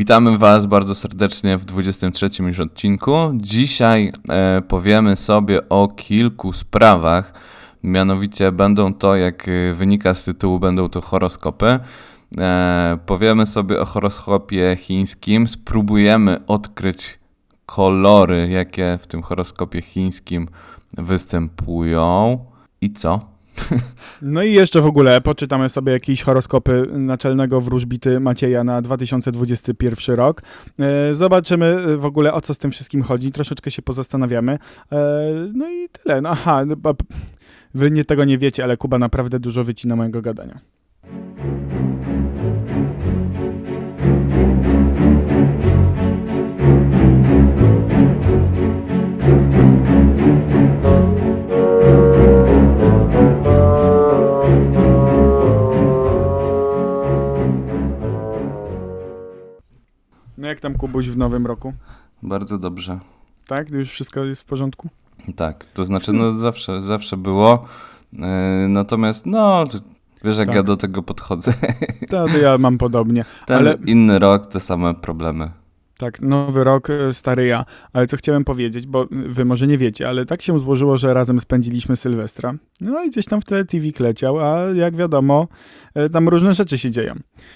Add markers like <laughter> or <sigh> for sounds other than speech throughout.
Witamy Was bardzo serdecznie w 23 już odcinku. Dzisiaj e, powiemy sobie o kilku sprawach. Mianowicie będą to, jak e, wynika z tytułu, będą to horoskopy. E, powiemy sobie o horoskopie chińskim. Spróbujemy odkryć kolory, jakie w tym horoskopie chińskim występują. I co? <laughs> No i jeszcze w ogóle poczytamy sobie jakieś horoskopy naczelnego wróżbity Macieja na 2021 rok. E, Zobaczymy w ogóle o co z tym wszystkim chodzi, troszeczkę się pozastanawiamy. E, No i tyle. No, aha, no, wy nie tego nie wiecie, ale Kuba naprawdę dużo wycina mojego gadania. Jak tam Kubuś w nowym roku? Bardzo dobrze. Tak? Już wszystko jest w porządku? Tak, to znaczy, no zawsze, zawsze było. E, Natomiast, no, wiesz, jak Tak. ja do tego podchodzę. To, to ja mam podobnie. Ten Ale- inny rok, te same problemy. Tak, nowy rok, e, stary ja. Ale co chciałem powiedzieć, bo wy może nie wiecie, ale tak się złożyło, że razem spędziliśmy Sylwestra. No i gdzieś tam w tle leciał, a jak wiadomo, e, tam różne rzeczy się dzieją.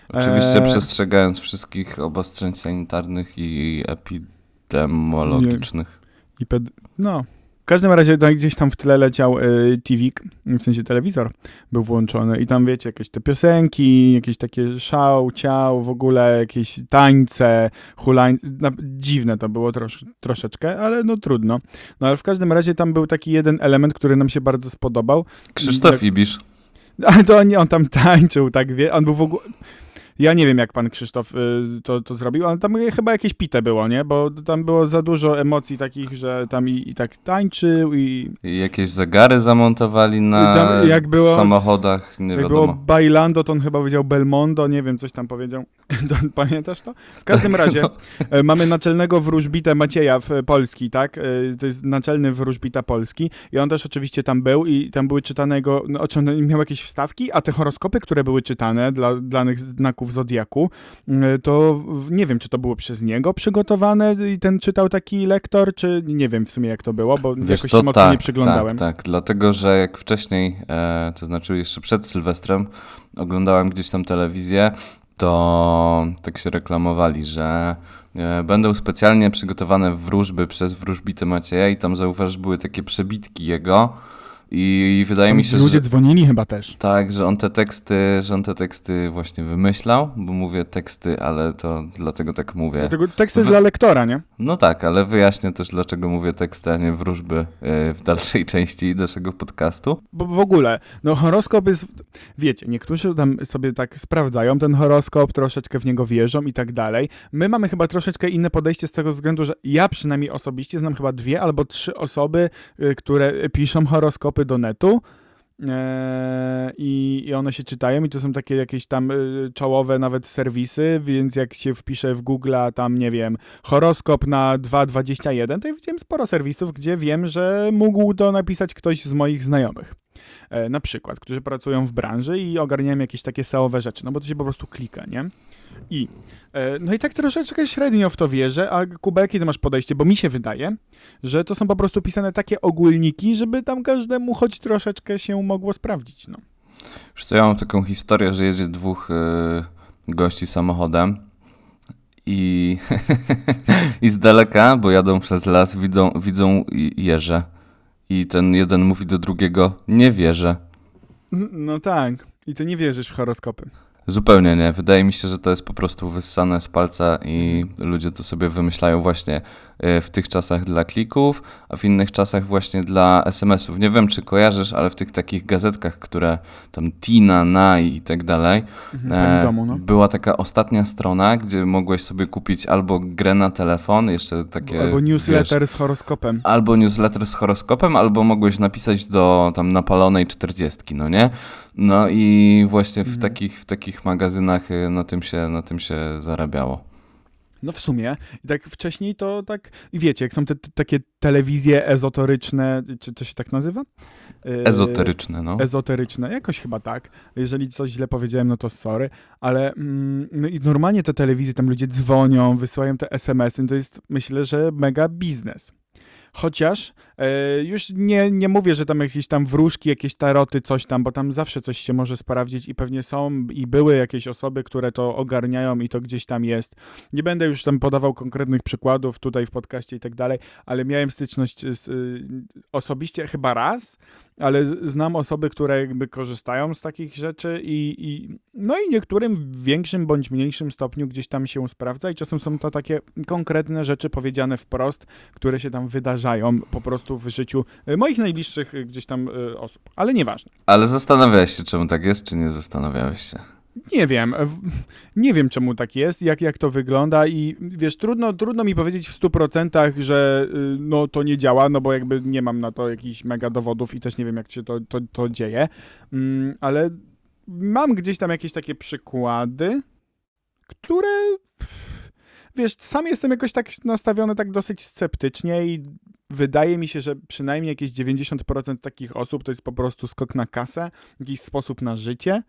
Oczywiście Eee. przestrzegając wszystkich obostrzeń sanitarnych i epidemiologicznych. I ped... No. W każdym razie tak gdzieś tam w tle leciał y, TV, w sensie telewizor był włączony i tam wiecie, jakieś te piosenki, jakieś takie szał, ciał, w ogóle jakieś tańce, hulańce, no, dziwne to było trosz, troszeczkę, ale no trudno. No ale w każdym razie tam był taki jeden element, który nam się bardzo spodobał. Krzysztof Ibisz. <laughs> Ale to nie, on tam tańczył, tak wie, on był w ogóle... Ja nie wiem, jak pan Krzysztof y, to, to zrobił, ale tam chyba jakieś pite było, nie? Bo tam było za dużo emocji takich, że tam i, i tak tańczył i I jakieś zegary zamontowali na tam jak było- samochodach, nie jak było wiadomo. Bailando, to on chyba powiedział Belmondo, nie wiem, coś tam powiedział. <laughs> Pamiętasz to? W każdym Tak, razie <laughs> no. e, mamy naczelnego wróżbitę Macieja w, Polski, tak? E, To jest naczelny wróżbita Polski i on też oczywiście tam był i tam były czytane jego, no, on miał jakieś wstawki, a te horoskopy, które były czytane dla danych znaków Zodiaku, e, to nie wiem, czy to było przez niego przygotowane i ten czytał taki lektor, czy nie wiem w sumie jak to było, bo Wiesz jakoś co, się mocno tak, nie przyglądałem. tak, tak, dlatego, że jak wcześniej, e, to znaczy jeszcze przed Sylwestrem, oglądałem gdzieś tam telewizję, to tak się reklamowali, że e, będą specjalnie przygotowane wróżby przez wróżbitę Macieja i tam zauważysz, były takie przebitki jego i wydaje Tam mi się, ludzie że dzwonili chyba też. tak, że on te teksty, że on te teksty właśnie wymyślał, bo mówię teksty, ale to dlatego tak mówię. Dlatego tekst jest W- dla lektora, nie? No tak, ale wyjaśnię też, dlaczego mówię teksty, a nie wróżby e, w dalszej <laughs> części naszego podcastu. Bo w ogóle, no horoskop jest, wiecie, niektórzy tam sobie tak sprawdzają ten horoskop, troszeczkę w niego wierzą i tak dalej. My mamy chyba troszeczkę inne podejście z tego względu, że ja przynajmniej osobiście znam chyba dwie albo trzy osoby, y, które piszą horoskopy do netu. Eee, i, one się czytają i to są takie jakieś tam y, czołowe nawet serwisy, więc jak się wpisze w Google tam, nie wiem, horoskop na 2.21, to ja widziałem sporo serwisów, gdzie wiem, że mógł to napisać ktoś z moich znajomych. E, na przykład, którzy pracują w branży i ogarniają jakieś takie SEO-owe rzeczy, no bo to się po prostu klika, nie? I, e, no i tak troszeczkę średnio w to wierzę, a Kuba, jakie ty masz podejście? Bo mi się wydaje, że to są po prostu pisane takie ogólniki, żeby tam każdemu choć troszeczkę się mogło sprawdzić, no. Wiesz co, ja mam taką historię, że jedzie dwóch e, gości samochodem i, <laughs> i z daleka, bo jadą przez las, widzą, widzą jeże. I ten jeden mówi do drugiego, nie wierzę. No tak. I ty nie wierzysz w horoskopy. Zupełnie nie. Wydaje mi się, że to jest po prostu wyssane z palca i ludzie to sobie wymyślają właśnie w tych czasach dla klików, a w innych czasach właśnie dla SMS-ów. Nie wiem, czy kojarzysz, ale w tych takich gazetkach, które tam Tina, Nai i tak dalej, W e, domu, no. była taka ostatnia strona, gdzie mogłeś sobie kupić albo grę na telefon, jeszcze takie... Albo wiesz, newsletter z horoskopem. albo newsletter z horoskopem, albo mogłeś napisać do tam napalonej czterdziestki, no nie? No i właśnie w, Mhm. takich, w takich magazynach y, na tym, się, na tym się zarabiało. No w sumie. I tak wcześniej to tak, i wiecie, jak są te, te takie telewizje ezoteryczne, czy to się tak nazywa? Yy, Ezoteryczne, no. Ezoteryczne, jakoś chyba tak. Jeżeli coś źle powiedziałem, no to sorry, ale mm, no i normalnie te telewizje, tam ludzie dzwonią, wysyłają te SMS-y, to jest myślę, że mega biznes. Chociaż e, już nie, nie mówię, że tam jakieś tam wróżki, jakieś taroty, coś tam, bo tam zawsze coś się może sprawdzić i pewnie są i były jakieś osoby, które to ogarniają i to gdzieś tam jest. Nie będę już tam podawał konkretnych przykładów tutaj w podcaście i tak dalej, ale miałem styczność z, y, osobiście chyba raz, ale znam osoby, które jakby korzystają z takich rzeczy i, i no i niektórym w większym bądź mniejszym stopniu gdzieś tam się sprawdza i czasem są to takie konkretne rzeczy powiedziane wprost, które się tam wydarzają po prostu w życiu y, moich najbliższych y, gdzieś tam y, osób. Ale nieważne. Ale zastanawiałeś się, czemu tak jest, czy nie zastanawiałeś się? Nie wiem, nie wiem czemu tak jest, jak, jak to wygląda i wiesz, trudno, trudno mi powiedzieć w 100%, że y, no to nie działa, no bo jakby nie mam na to jakichś mega dowodów i też nie wiem jak się to, to, to dzieje, mm, ale mam gdzieś tam jakieś takie przykłady, które wiesz, sam jestem jakoś tak nastawiony tak dosyć sceptycznie i wydaje mi się, że przynajmniej jakieś 90% takich osób to jest po prostu skok na kasę, jakiś sposób na życie,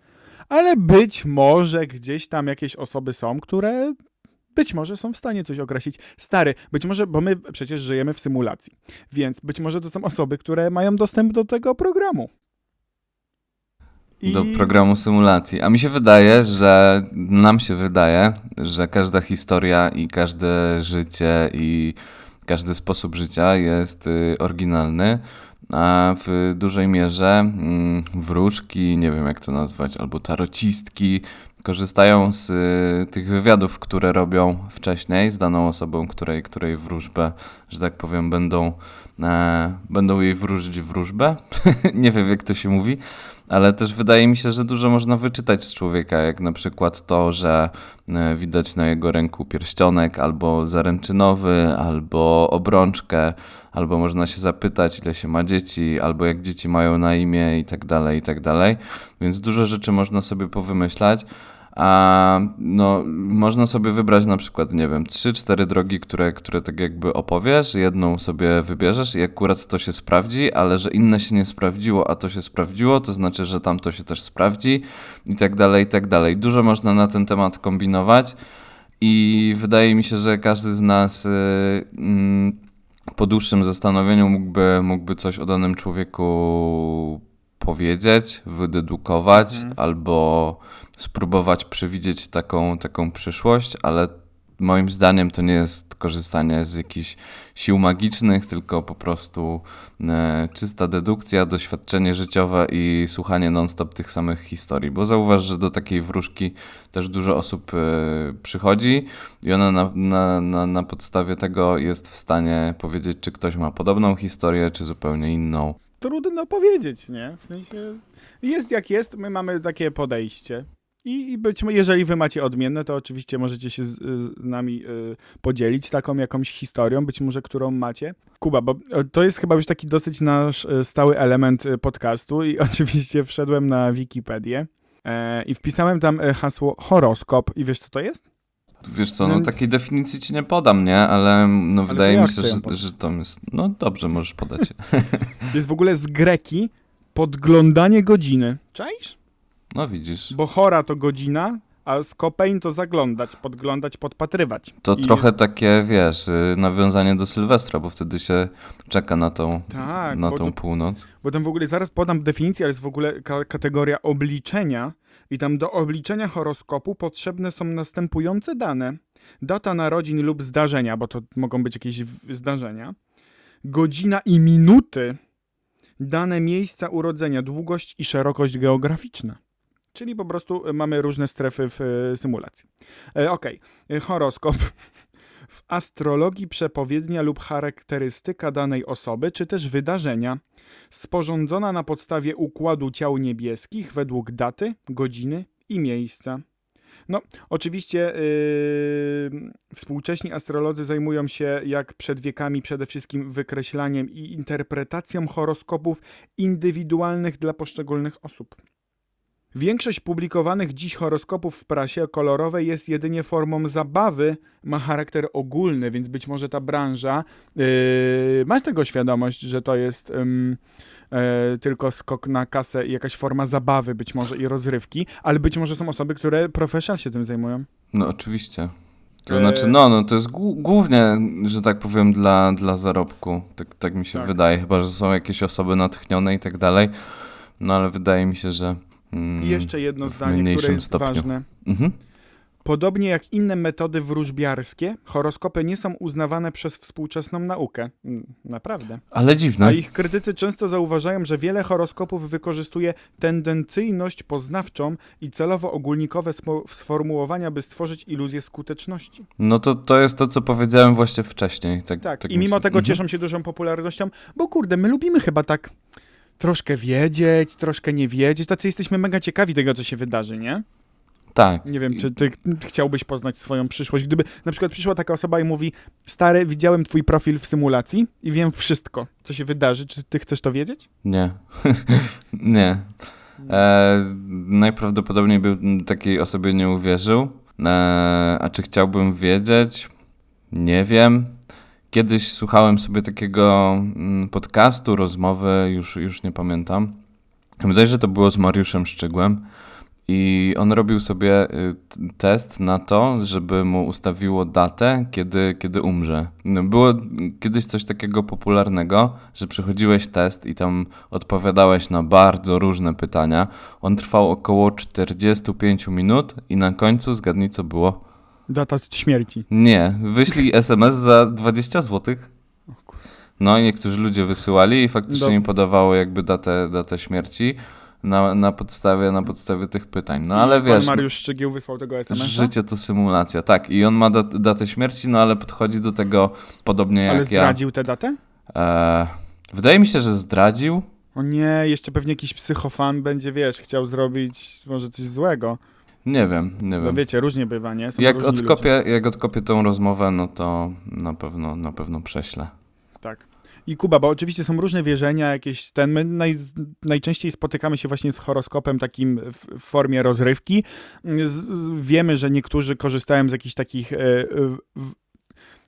ale być może gdzieś tam jakieś osoby są, które być może są w stanie coś określić. Stary, być może, bo my przecież żyjemy w symulacji, więc być może to są osoby, które mają dostęp do tego programu. I- Do programu symulacji. A mi się wydaje, że nam się wydaje, że każda historia i każde życie i każdy sposób życia jest y, oryginalny, a w dużej mierze mm, wróżki, nie wiem jak to nazwać, albo tarocistki korzystają z y, tych wywiadów, które robią wcześniej z daną osobą, której, której wróżbę, że tak powiem, będą, e, będą jej wróżyć wróżbę. <laughs> nie wiem jak to się mówi. Ale też wydaje mi się, że dużo można wyczytać z człowieka, jak na przykład to, że e, widać na jego ręku pierścionek albo zaręczynowy, albo obrączkę, albo można się zapytać, ile się ma dzieci, albo jak dzieci mają na imię i tak dalej, i tak dalej. Więc dużo rzeczy można sobie powymyślać. A no, można sobie wybrać na przykład, nie wiem, trzy, cztery drogi, które, które tak jakby opowiesz, jedną sobie wybierzesz i akurat to się sprawdzi, ale że inne się nie sprawdziło, a to się sprawdziło, to znaczy, że tamto się też sprawdzi i tak dalej, i tak dalej. Dużo można na ten temat kombinować i wydaje mi się, że każdy z nas y, mm, po dłuższym zastanowieniu mógłby, mógłby coś o danym człowieku powiedzieć, wydedukować Mhm. albo spróbować przewidzieć taką, taką przyszłość, ale moim zdaniem to nie jest korzystanie z jakichś sił magicznych, tylko po prostu e, czysta dedukcja, doświadczenie życiowe i słuchanie non-stop tych samych historii. Bo zauważ, że do takiej wróżki też dużo osób e, przychodzi i ona na, na, na, na podstawie tego jest w stanie powiedzieć, czy ktoś ma podobną historię, czy zupełnie inną. Trudno powiedzieć, nie? W sensie jest jak jest, my mamy takie podejście. I, I być może, jeżeli wy macie odmienne, to oczywiście możecie się z, z nami y, podzielić taką jakąś historią, być może którą macie. Kuba, bo to jest chyba już taki dosyć nasz e, stały element e, podcastu i <laughs> oczywiście wszedłem na Wikipedię e, i wpisałem tam e, hasło horoskop i wiesz co to jest? Wiesz co, no No- takiej definicji ci nie podam, nie? Ale no to wydaje mi się, że, że to jest... No dobrze, możesz podać. To <laughs> <laughs> jest w ogóle z greki podglądanie godziny. Czaisz? No widzisz. Bo chora to godzina, a skopein to zaglądać, podglądać, podpatrywać. To I- trochę takie, wiesz, y, nawiązanie do Sylwestra, bo wtedy się czeka na tą, Tak, na tą północ. bo tam w ogóle zaraz podam definicję, ale jest w ogóle ka- kategoria obliczenia i tam do obliczenia horoskopu potrzebne są następujące dane. Data narodzin lub zdarzenia, bo to mogą być jakieś zdarzenia. Godzina i minuty. Dane miejsca urodzenia, długość i szerokość geograficzna. Czyli po prostu e, mamy różne strefy w e, symulacji. E, Okej, E, horoskop. <laughs> W astrologii przepowiednia lub charakterystyka danej osoby, czy też wydarzenia, sporządzona na podstawie układu ciał niebieskich według daty, godziny i miejsca. No, oczywiście yy, współcześni astrolodzy zajmują się, jak przed wiekami, przede wszystkim wykreślaniem i interpretacją horoskopów indywidualnych dla poszczególnych osób. Większość publikowanych dziś horoskopów w prasie kolorowej jest jedynie formą zabawy, ma charakter ogólny, więc być może ta branża. Yy, masz tego świadomość, że to jest ym, e, tylko skok na kasę i jakaś forma zabawy, być może i rozrywki, ale być może są osoby, które profesjonalnie się tym zajmują. No oczywiście. To E, znaczy, no, no to jest głównie, że tak powiem, dla, dla zarobku. Tak, tak mi się Tak. wydaje, chyba że są jakieś osoby natchnione i tak dalej. No ale wydaje mi się, że. Mm, I jeszcze jedno zdanie, które jest stopniu. ważne. Mhm. Podobnie jak inne metody wróżbiarskie, horoskopy nie są uznawane przez współczesną naukę. Mm, Naprawdę. Ale dziwne. A ich krytycy często zauważają, że wiele horoskopów wykorzystuje tendencyjność poznawczą i celowo ogólnikowe sformułowania, by stworzyć iluzję skuteczności. No to, to jest to, co powiedziałem właśnie wcześniej. Tak, Tak, tak i mi mimo tego Mhm. cieszą się dużą popularnością, bo kurde, my lubimy chyba tak troszkę wiedzieć, troszkę nie wiedzieć. Tacy jesteśmy mega ciekawi tego, co się wydarzy, nie? Tak. Nie wiem, czy ty chciałbyś poznać swoją przyszłość. Gdyby na przykład przyszła taka osoba i mówi: Stary, widziałem twój profil w symulacji i wiem wszystko, co się wydarzy. Czy ty chcesz to wiedzieć? Nie. <laughs> nie. E, najprawdopodobniej bym takiej osobie nie uwierzył. E, a czy chciałbym wiedzieć? Nie wiem. Kiedyś słuchałem sobie takiego mm, podcastu, rozmowy, już, już nie pamiętam. Wydaje że to było z Mariuszem Szczygłem. I on robił sobie y, test na to, żeby mu ustawiło datę, kiedy, kiedy umrze. No, Było kiedyś coś takiego popularnego, że przechodziłeś test i tam odpowiadałeś na bardzo różne pytania. On trwał około 45 minut i na końcu zgadnij co było. Data śmierci. Nie, wyślij SMS za 20 zł. No i niektórzy ludzie wysyłali i faktycznie im podawało jakby datę, datę śmierci na, na, podstawie, na podstawie tych pytań. No ale I wiesz, Pan Mariusz Szczygieł wysłał tego SMS-a? życie to symulacja. Tak, i on ma dat, datę śmierci, no ale podchodzi do tego podobnie jak Ale ja. zdradził tę datę? E, wydaje mi się, że zdradził. O nie, jeszcze pewnie jakiś psychofan będzie, wiesz, chciał zrobić może coś złego. Nie wiem, nie wiem. wiecie, różnie bywa, nie? Są Jak odkopię, jak odkopię tą rozmowę, no to na pewno, na pewno prześlę. Tak. I Kuba, bo oczywiście są różne wierzenia, jakieś ten. My naj, najczęściej spotykamy się właśnie z horoskopem takim w, formie rozrywki. Z, z, wiemy, że niektórzy korzystają z jakichś takich. E, w,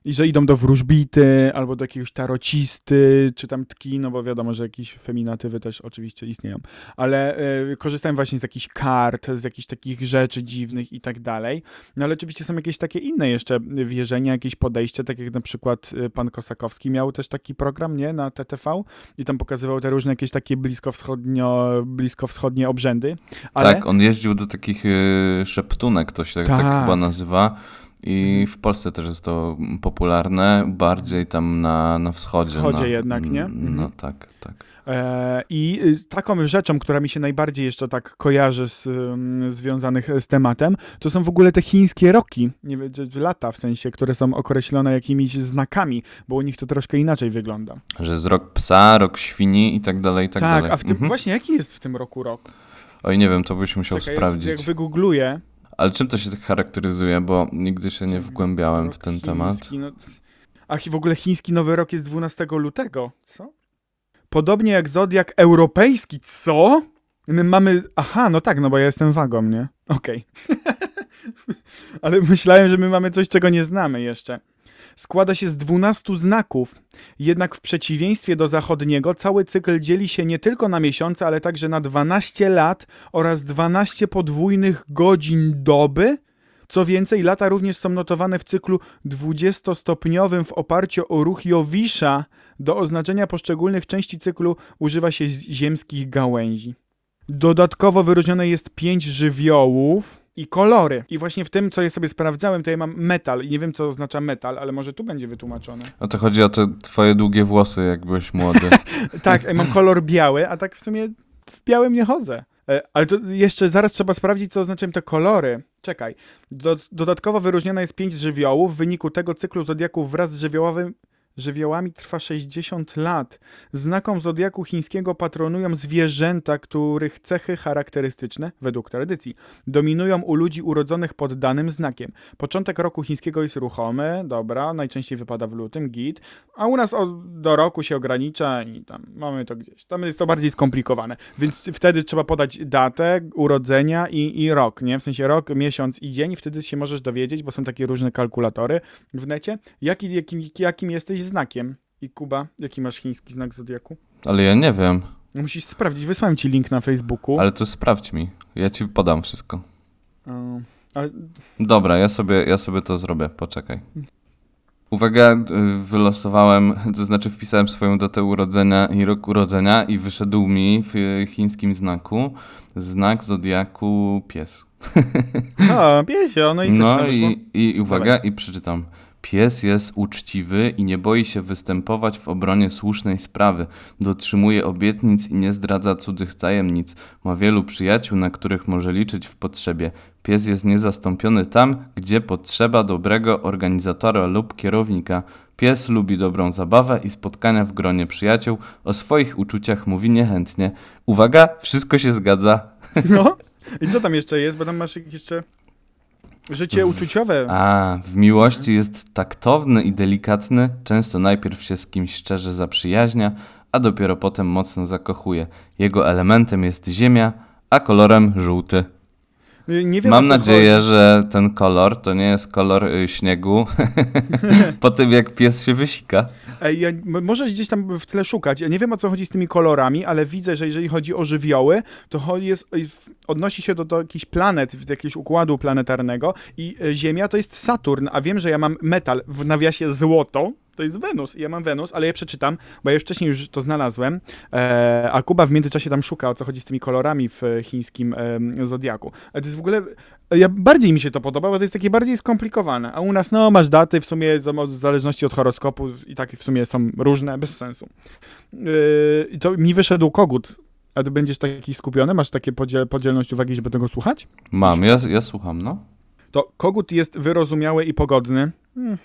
i że idą do wróżbity, albo do jakiegoś tarocisty, czy tam tki, no bo wiadomo, że jakieś feminatywy też oczywiście istnieją, ale e, korzystają właśnie z jakichś kart, z jakichś takich rzeczy dziwnych i tak dalej. No ale oczywiście są jakieś takie inne jeszcze wierzenia, jakieś podejście, tak jak na przykład y, pan Kosakowski miał też taki program, nie, na TTV i tam pokazywał te różne jakieś takie bliskowschodnio, bliskowschodnie obrzędy, ale Tak, on jeździł do takich y, szeptunek, to się tak, tak Tak. chyba nazywa. I w Polsce też jest to popularne, bardziej tam na, na wschodzie. Wschodzie no, jednak, nie? No Mhm. tak, tak. E, I y, taką rzeczą, która mi się najbardziej jeszcze tak kojarzy z, związanych z tematem, to są w ogóle te chińskie roki, nie wiem, lata w sensie, które są określone jakimiś znakami, bo u nich to troszkę inaczej wygląda. Że jest rok psa, rok świni i tak dalej, i tak, tak, dalej. a w tym, Mhm. właśnie jaki jest w tym roku rok? Oj, nie wiem, to byś musiał Czekaj, sprawdzić. Jak wygoogluję, Ale czym to się tak charakteryzuje, bo nigdy się nie wgłębiałem w ten temat. chiński, No... Ach, i w ogóle chiński Nowy Rok jest 12 lutego. Co? Podobnie jak Zodiak europejski. Co? My mamy... Aha, no tak, no bo ja jestem wagą, nie? Okej. <laughs> Ale myślałem, że my mamy coś, czego nie znamy jeszcze. Składa się z 12 znaków, jednak w przeciwieństwie do zachodniego cały cykl dzieli się nie tylko na miesiące, ale także na 12 lat oraz 12 podwójnych godzin doby. Co więcej, lata również są notowane w cyklu 20-stopniowym w oparciu o ruch Jowisza. Do oznaczenia poszczególnych części cyklu używa się ziemskich gałęzi. Dodatkowo wyróżnione jest pięć żywiołów i kolory. I właśnie w tym, co ja sobie sprawdzałem, to ja mam metal. I nie wiem, co oznacza metal, ale może tu będzie wytłumaczone. O to chodzi o te twoje długie włosy, jak byłeś młody. <laughs> Tak, ja mam kolor biały, a tak w sumie w białym nie chodzę. E, Ale to jeszcze zaraz trzeba sprawdzić, co oznaczają te kolory. Czekaj. Do, dodatkowo wyróżnione jest pięć żywiołów. W wyniku tego cyklu zodiaków wraz z żywiołowym żywiołami trwa 60 lat. Znakom zodiaku chińskiego patronują zwierzęta, których cechy charakterystyczne, według tradycji, dominują u ludzi urodzonych pod danym znakiem. Początek roku chińskiego jest ruchomy, dobra, najczęściej wypada w lutym, git, a u nas o, do roku się ogranicza i tam mamy to gdzieś. Tam jest to bardziej skomplikowane, więc wtedy trzeba podać datę urodzenia i, i rok, nie? W sensie rok, miesiąc i dzień wtedy się możesz dowiedzieć, bo są takie różne kalkulatory w necie, jaki, jakim, jakim jesteś znakiem. I Kuba, jaki masz chiński znak zodiaku? Ale ja nie wiem. Musisz sprawdzić, wysłałem ci link na Facebooku. Ale to sprawdź mi. Ja ci podam wszystko. O, ale Dobra, ja sobie, ja sobie to zrobię. Poczekaj. Uwaga, y, wylosowałem, <laughs> to znaczy wpisałem swoją datę urodzenia i rok urodzenia i wyszedł mi w chińskim znaku znak zodiaku pies. <laughs> A, piesio, no i No i, i uwaga, i przeczytam. Pies jest uczciwy i nie boi się występować w obronie słusznej sprawy. Dotrzymuje obietnic i nie zdradza cudzych tajemnic. Ma wielu przyjaciół, na których może liczyć w potrzebie. Pies jest niezastąpiony tam, gdzie potrzeba dobrego organizatora lub kierownika. Pies lubi dobrą zabawę i spotkania w gronie przyjaciół. O swoich uczuciach mówi niechętnie. Uwaga, wszystko się zgadza. No. <laughs> I co tam jeszcze jest? Bo tam masz jeszcze życie uczuciowe. A, w miłości jest taktowny i delikatny, często najpierw się z kimś szczerze zaprzyjaźnia, a dopiero potem mocno zakochuje. Jego elementem jest ziemia, a kolorem żółty. Nie wiem, Mam nadzieję, chodzi. że ten kolor to nie jest kolor y, śniegu <laughs> po tym, jak pies się wysika. Ej, ja, możesz gdzieś tam w tle szukać. Ja nie wiem o co chodzi z tymi kolorami, ale widzę, że jeżeli chodzi o żywioły, to jest, odnosi się do, do jakichś planet, do jakiegoś układu planetarnego i e, Ziemia to jest Saturn, a wiem, że ja mam metal w nawiasie złoto. To jest Wenus i ja mam Wenus, ale ja przeczytam, bo ja już wcześniej już to znalazłem, e, a Kuba w międzyczasie tam szuka, o co chodzi z tymi kolorami w e, chińskim e, zodiaku. Ale to jest w ogóle, e, ja, bardziej mi się to podoba, bo to jest takie bardziej skomplikowane, a u nas, no, masz daty, w sumie w zależności od horoskopu i tak w sumie są różne, bez sensu. Yy, I to mi wyszedł kogut. A ty będziesz taki skupiony? Masz takie podziel, podzielność uwagi, żeby tego słuchać? Mam, ja, ja słucham, no. To kogut jest wyrozumiały i pogodny. Hmm.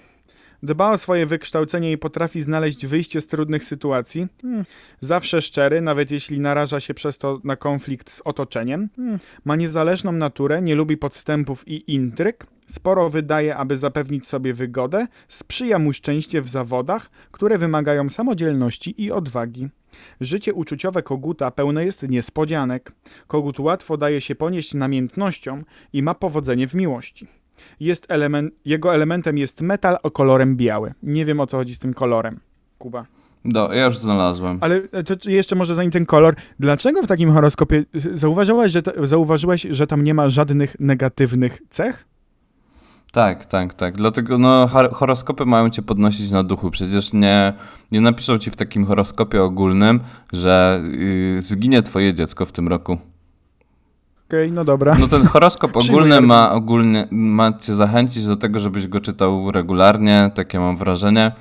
Dba o swoje wykształcenie i potrafi znaleźć wyjście z trudnych sytuacji. Hmm. Zawsze szczery, nawet jeśli naraża się przez to na konflikt z otoczeniem. Hmm. Ma niezależną naturę, nie lubi podstępów i intryg. Sporo wydaje, aby zapewnić sobie wygodę. Sprzyja mu szczęście w zawodach, które wymagają samodzielności i odwagi. Życie uczuciowe koguta pełne jest niespodzianek. Kogut łatwo daje się ponieść namiętnością i ma powodzenie w miłości. Jest element, jego elementem jest metal o kolorem biały. Nie wiem o co chodzi z tym kolorem. Kuba. Do, ja już znalazłem. Ale e, to jeszcze może zanim ten kolor, dlaczego w takim horoskopie y, zauważyłeś, że, ta- zauważyłeś, że tam nie ma żadnych negatywnych cech? Tak, tak, tak. Dlatego no, horoskopy mają cię podnosić na duchu. Przecież nie, nie napiszą ci w takim horoskopie ogólnym, że y, zginie twoje dziecko w tym roku. Okej, no dobra. No ten horoskop ogólny ma, ogólnie, ma cię zachęcić do tego, żebyś go czytał regularnie, takie mam wrażenie,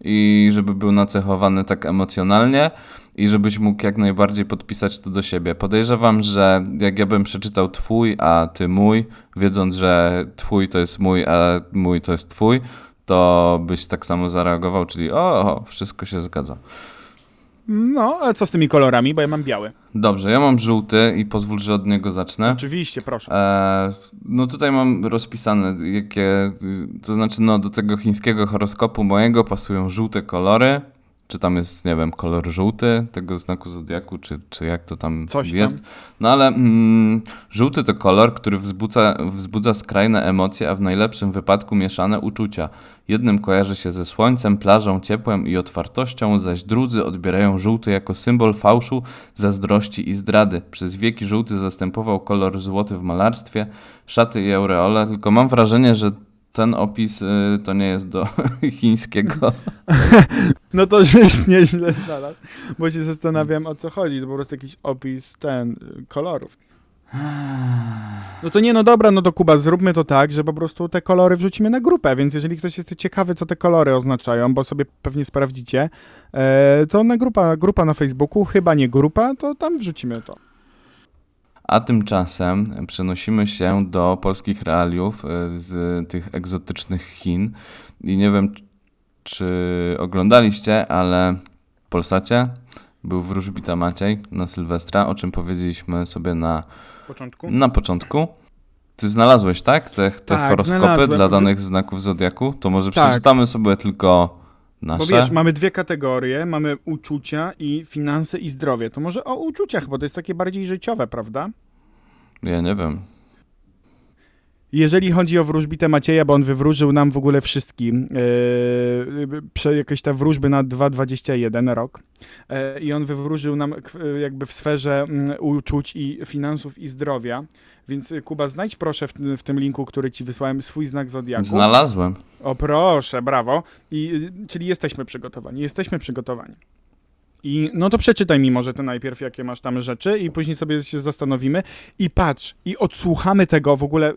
i żeby był nacechowany tak emocjonalnie i żebyś mógł jak najbardziej podpisać to do siebie. Podejrzewam, że jak ja bym przeczytał twój, a ty mój, wiedząc, że twój to jest mój, a mój to jest twój, to byś tak samo zareagował, czyli o, o wszystko się zgadza. No, a co z tymi kolorami, bo ja mam biały. Dobrze, ja mam żółty i pozwól, że od niego zacznę. Oczywiście, proszę. E, no tutaj mam rozpisane, jakie, to znaczy no do tego chińskiego horoskopu mojego pasują żółte kolory, czy tam jest, nie wiem, kolor żółty tego znaku zodiaku, czy, czy jak to tam Coś tam. jest. No ale mm, żółty to kolor, który wzbudza, wzbudza skrajne emocje, a w najlepszym wypadku mieszane uczucia. Jednym kojarzy się ze słońcem, plażą, ciepłem i otwartością, zaś drudzy odbierają żółty jako symbol fałszu, zazdrości i zdrady. Przez wieki żółty zastępował kolor złoty w malarstwie, szaty i aureole, tylko mam wrażenie, że ten opis y, to nie jest do <laughs> chińskiego. <laughs> No to żeś nieźle znalazł, bo się zastanawiam o co chodzi. To po prostu jakiś opis ten, y, kolorów. <sighs> No to nie, no dobra, no to Kuba, zróbmy to tak, że po prostu te kolory wrzucimy na grupę, więc jeżeli ktoś jest ciekawy, co te kolory oznaczają, bo sobie pewnie sprawdzicie, e, to na grupa, grupa na Facebooku, chyba nie grupa, to tam wrzucimy to. A tymczasem przenosimy się do polskich realiów y, z tych egzotycznych Chin i nie wiem, czy oglądaliście, ale w Polsacie był wróżbita Maciej na Sylwestra, o czym powiedzieliśmy sobie na, początku. na początku. Ty znalazłeś, tak? Te, te Tak, horoskopy dla danych znaków zodiaku? To może Tak. przeczytamy sobie tylko nasze. Bo wiesz, mamy dwie kategorie, mamy uczucia i finanse i zdrowie. To może o uczuciach, bo to jest takie bardziej życiowe, prawda? Ja nie wiem. Jeżeli chodzi o wróżbitę Macieja, bo on wywróżył nam w ogóle wszystkim yy, prze, jakieś te wróżby na 2,21 rok yy, i on wywróżył nam yy, jakby w sferze mm, uczuć i finansów i zdrowia, więc y, Kuba znajdź proszę w, w tym linku, który ci wysłałem swój znak zodiaku. Znalazłem. O proszę, brawo. I, czyli jesteśmy przygotowani, jesteśmy przygotowani. I no to przeczytaj mi może te najpierw, jakie masz tam rzeczy i później sobie się zastanowimy i patrz, i odsłuchamy tego, w ogóle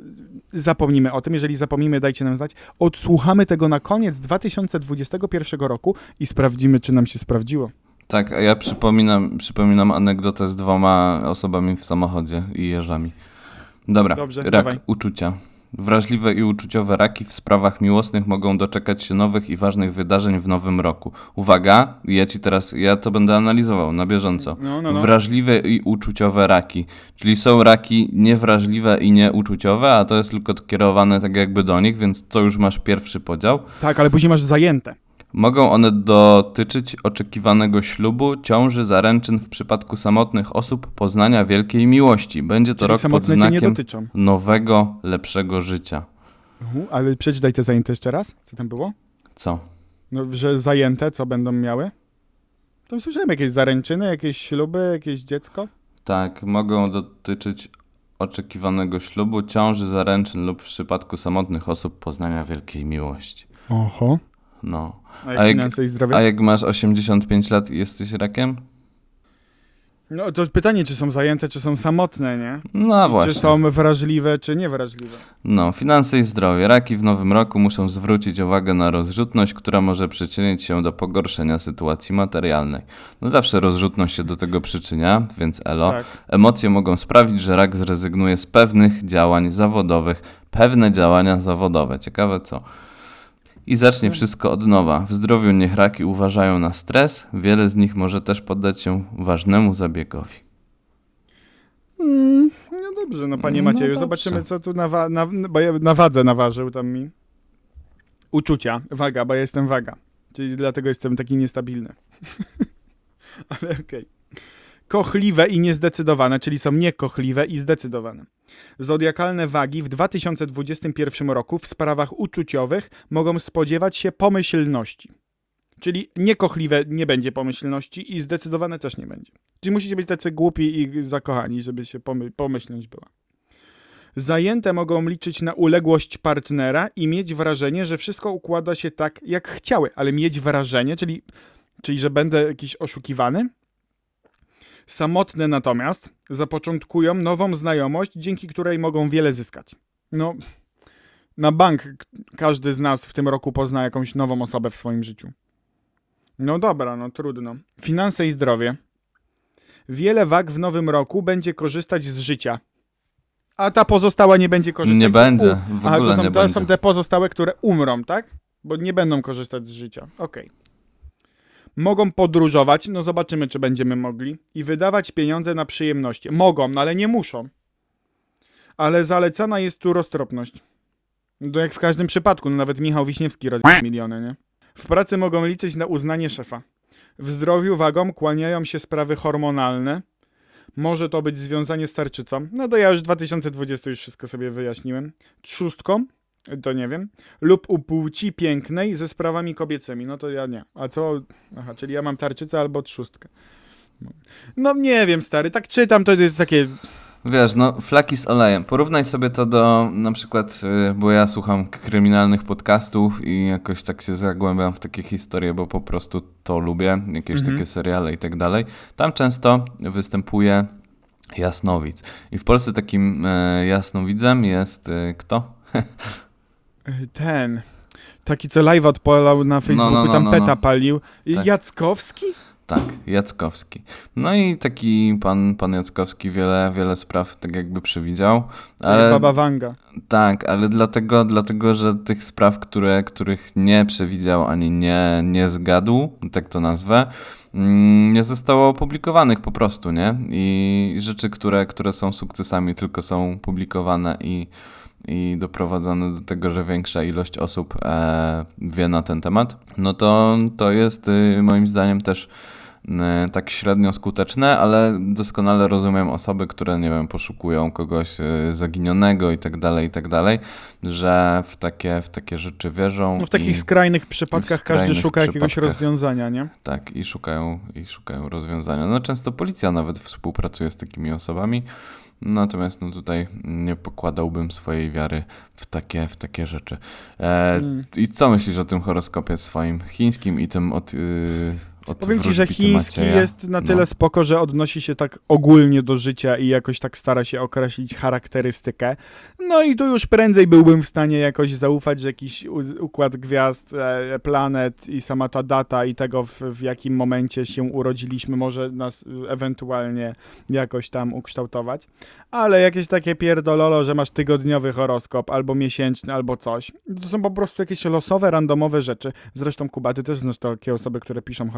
zapomnimy o tym, jeżeli zapomnimy, dajcie nam znać, odsłuchamy tego na koniec 2021 roku i sprawdzimy, czy nam się sprawdziło. Tak, a ja przypominam, przypominam anegdotę z dwoma osobami w samochodzie i jeżami. Dobra, Dobrze, rak, dawaj. uczucia. Wrażliwe i uczuciowe raki w sprawach miłosnych mogą doczekać się nowych i ważnych wydarzeń w nowym roku. Uwaga, ja ci teraz, ja to będę analizował na bieżąco. No, no, no. Wrażliwe i uczuciowe raki. Czyli są raki niewrażliwe i nieuczuciowe, a to jest tylko kierowane tak jakby do nich, więc to już masz pierwszy podział. Tak, ale później masz zajęte. Mogą one dotyczyć oczekiwanego ślubu, ciąży, zaręczyn w przypadku samotnych osób, poznania wielkiej miłości. Będzie to Czyli rok pod znakiem nowego, lepszego życia. Mhm, ale przeczytaj te zajęte jeszcze raz. Co tam było? Co? No, że zajęte, co będą miały? Tam słyszałem jakieś zaręczyny, jakieś śluby, jakieś dziecko. Tak, mogą dotyczyć oczekiwanego ślubu, ciąży, zaręczyn lub w przypadku samotnych osób poznania wielkiej miłości. Oho. No. A jak, A jak- finanse i zdrowie? A jak masz 85 lat i jesteś rakiem? No to pytanie, czy są zajęte, czy są samotne, nie? No właśnie. Czy są wrażliwe, czy niewrażliwe. No, finanse i zdrowie. Raki w nowym roku muszą zwrócić uwagę na rozrzutność, która może przyczynić się do pogorszenia sytuacji materialnej. No zawsze rozrzutność się do tego przyczynia, więc elo. Tak. Emocje mogą sprawić, że rak zrezygnuje z pewnych działań zawodowych. Pewne działania zawodowe. Ciekawe co. I zacznie wszystko od nowa. W zdrowiu niech raki uważają na stres. Wiele z nich może też poddać się ważnemu zabiegowi. Mm, no dobrze, no panie No Macieju, dobrze. zobaczymy, co tu na, wa- na, na wadze naważył tam mi. Uczucia, waga, bo ja jestem waga. Czyli dlatego jestem taki niestabilny. <laughs> Ale okej. Kochliwe i niezdecydowane, czyli są niekochliwe i zdecydowane. Zodiakalne wagi w 2021 roku w sprawach uczuciowych mogą spodziewać się pomyślności. Czyli niekochliwe nie będzie pomyślności i zdecydowane też nie będzie. Czyli musicie być tacy głupi i zakochani, żeby się pomy- pomyślność była. Zajęte mogą liczyć na uległość partnera i mieć wrażenie, że wszystko układa się tak, jak chciały, ale mieć wrażenie, czyli, czyli że będę jakiś oszukiwany. Samotne natomiast zapoczątkują nową znajomość, dzięki której mogą wiele zyskać. No, na bank każdy z nas w tym roku pozna jakąś nową osobę w swoim życiu. No dobra, no trudno. Finanse i zdrowie. Wiele wag w nowym roku będzie korzystać z życia. A ta pozostała nie będzie korzystać. Nie będzie, w ogóle to są, nie to będzie. są te pozostałe, które umrą, tak? Bo nie będą korzystać z życia. Okej. Mogą podróżować, no zobaczymy, czy będziemy mogli. I wydawać pieniądze na przyjemności. Mogą, no ale nie muszą. Ale zalecana jest tu roztropność. No jak w każdym przypadku, no nawet Michał Wiśniewski rozbił miliony, nie? W pracy mogą liczyć na uznanie szefa. W zdrowiu wagom kłaniają się sprawy hormonalne. Może to być związanie z tarczycą. No to ja już w 2020 już wszystko sobie wyjaśniłem. Trzustką, to nie wiem. Lub u płci pięknej ze sprawami kobiecymi. No to ja nie. A co? Aha, czyli ja mam tarczycę albo trzustkę. No nie wiem, stary, tak czytam, to jest takie... Wiesz, no flaki z olejem. Porównaj sobie to do na przykład, y, bo ja słucham kryminalnych podcastów i jakoś tak się zagłębiam w takie historie, bo po prostu to lubię, jakieś Mhm. takie seriale i tak dalej. Tam często występuje jasnowic. I w Polsce takim e, jasnowidzem jest e, kto? <laughs> y, Ten... Taki, co live odpalał na Facebooku, no, no, tam no, peta no. palił. Tak. Jackowski? Tak, Jackowski. No i taki pan, pan Jackowski wiele, wiele spraw tak jakby przewidział, Ale... ale Baba Wanga. tak, ale dlatego, dlatego, że tych spraw, które, których nie przewidział ani nie, nie zgadł, tak to nazwę, mm, nie zostało opublikowanych po prostu, nie? I rzeczy, które, które są sukcesami, tylko są publikowane i, i doprowadzone do tego, że większa ilość osób e, wie na ten temat, no to, to jest y, moim zdaniem też y, tak średnio skuteczne, ale doskonale rozumiem osoby, które, nie wiem, poszukują kogoś y, zaginionego i tak dalej, i tak dalej, że w takie, w takie rzeczy wierzą. No w takich skrajnych przypadkach każdy skrajnych szuka jakiegoś rozwiązania, nie? tak, i szukają, i szukają rozwiązania. No często policja nawet współpracuje z takimi osobami, natomiast no tutaj nie pokładałbym swojej wiary w takie, w takie rzeczy. E, Mm. I co myślisz o tym horoskopie swoim chińskim i tym od, od Powiem ci, że chiński jest na No. tyle spoko, że odnosi się tak ogólnie do życia i jakoś tak stara się określić charakterystykę. No i tu już prędzej byłbym w stanie jakoś zaufać, że jakiś układ gwiazd, e, planet i sama ta data i tego, w, w jakim momencie się urodziliśmy, może nas ewentualnie jakoś tam ukształtować. Ale jakieś takie pierdololo, że masz tygodniowy horoskop, albo miesięczny, albo coś. To są po prostu jakieś losowe, randomowe rzeczy. Zresztą Kuba, ty też znasz takie osoby, które piszą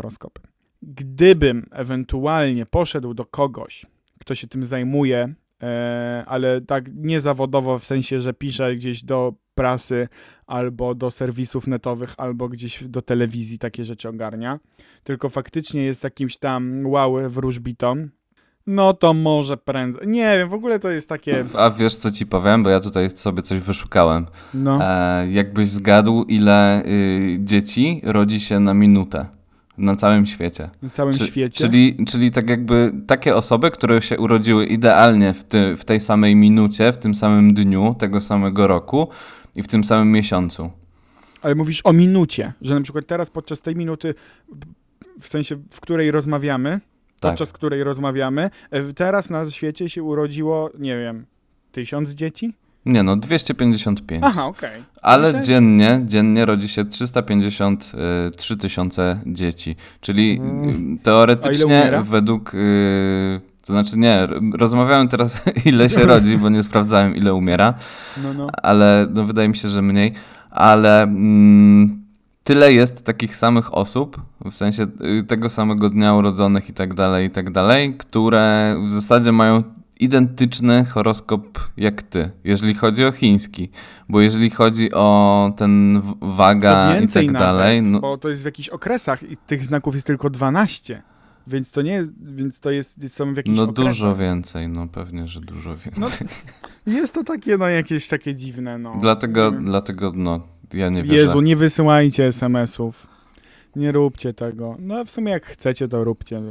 Gdybym ewentualnie poszedł do kogoś, kto się tym zajmuje, e, ale tak niezawodowo, w sensie, że pisze gdzieś do prasy, albo do serwisów netowych, albo gdzieś do telewizji takie rzeczy ogarnia, tylko faktycznie jest jakimś tam wow wróżbitą, no to może prędzej. Nie wiem, w ogóle to jest takie. A wiesz co ci powiem, bo ja tutaj sobie coś wyszukałem. No. E, jakbyś zgadł, ile y, dzieci rodzi się na minutę na całym świecie. Na całym Czy- świecie. Czyli, czyli tak jakby takie osoby, które się urodziły idealnie w, ty, w tej samej minucie, w tym samym dniu, tego samego roku i w tym samym miesiącu. Ale mówisz o minucie, że na przykład teraz podczas tej minuty, w sensie w której rozmawiamy, Tak. podczas której rozmawiamy, e, teraz na świecie się urodziło, nie wiem, tysiąc dzieci? Nie no, 255. Aha, okej. Ale Myślę- dziennie, dziennie rodzi się 353 tysiące dzieci. Czyli Mm. y, ile teoretycznie według... Y, to znaczy nie, rozmawiałem teraz <laughs> ile się <laughs> rodzi, bo nie sprawdzałem ile umiera, No, no. ale no, wydaje mi się, że mniej. Ale mm, tyle jest takich samych osób, w sensie y, tego samego dnia urodzonych i tak dalej, i tak dalej, które w zasadzie mają identyczny horoskop jak ty, jeżeli chodzi o chiński. Bo jeżeli chodzi o ten waga i tak nawet, dalej, no, bo to jest w jakichś okresach i tych znaków jest tylko 12. Więc to nie jest, więc to jest, są w jakichś no okresach. dużo więcej, no pewnie, że dużo więcej. <laughs> Jest to takie, no jakieś takie dziwne, no. dlatego, Nie dlatego, no, ja nie wierzę. Jezu, nie wysyłajcie SMS-ów. Nie róbcie tego. No w sumie jak chcecie, to róbcie.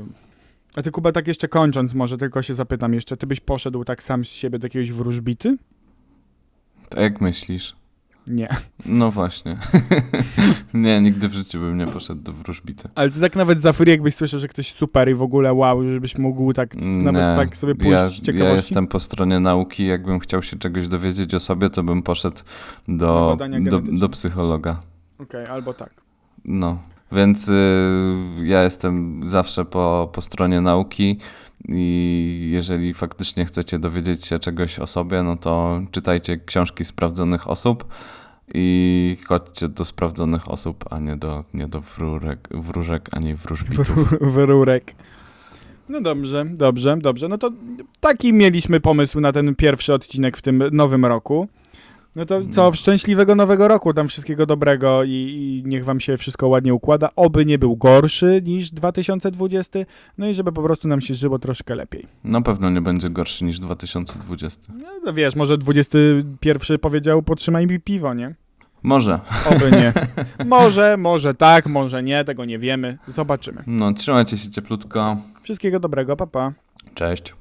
A ty Kuba, tak jeszcze kończąc, może tylko się zapytam jeszcze, ty byś poszedł tak sam z siebie do jakiegoś wróżbity? Tak jak myślisz? Nie. No właśnie. <laughs> nie, nigdy w życiu bym nie poszedł do wróżbity. Ale ty tak nawet za free, jakbyś słyszał, że ktoś super i w ogóle wow, żebyś mógł tak nawet Nie, tak sobie pójść ja, z ciekawości. ja jestem po stronie nauki. Jakbym chciał się czegoś dowiedzieć o sobie, to bym poszedł do, do, do psychologa. Okej, albo tak. No, więc y, ja jestem zawsze po, po stronie nauki i jeżeli faktycznie chcecie dowiedzieć się czegoś o sobie, no to czytajcie książki sprawdzonych osób i chodźcie do sprawdzonych osób, a nie do, nie do wróżek, wróżek, ani wróżbitów. Wyrurek. No dobrze, dobrze, dobrze. No to taki mieliśmy pomysł na ten pierwszy odcinek w tym nowym roku. No to co, szczęśliwego nowego roku, tam wszystkiego dobrego i, i niech wam się wszystko ładnie układa. Oby nie był gorszy niż 2020, no i żeby po prostu nam się żyło troszkę lepiej. Na pewno nie będzie gorszy niż 2020. No to wiesz, może 21 powiedział potrzymaj mi piwo, nie? Może. Oby nie. <laughs> może, może tak, może nie, tego nie wiemy. Zobaczymy. No, trzymajcie się cieplutko. Wszystkiego dobrego, papa. Pa. Cześć.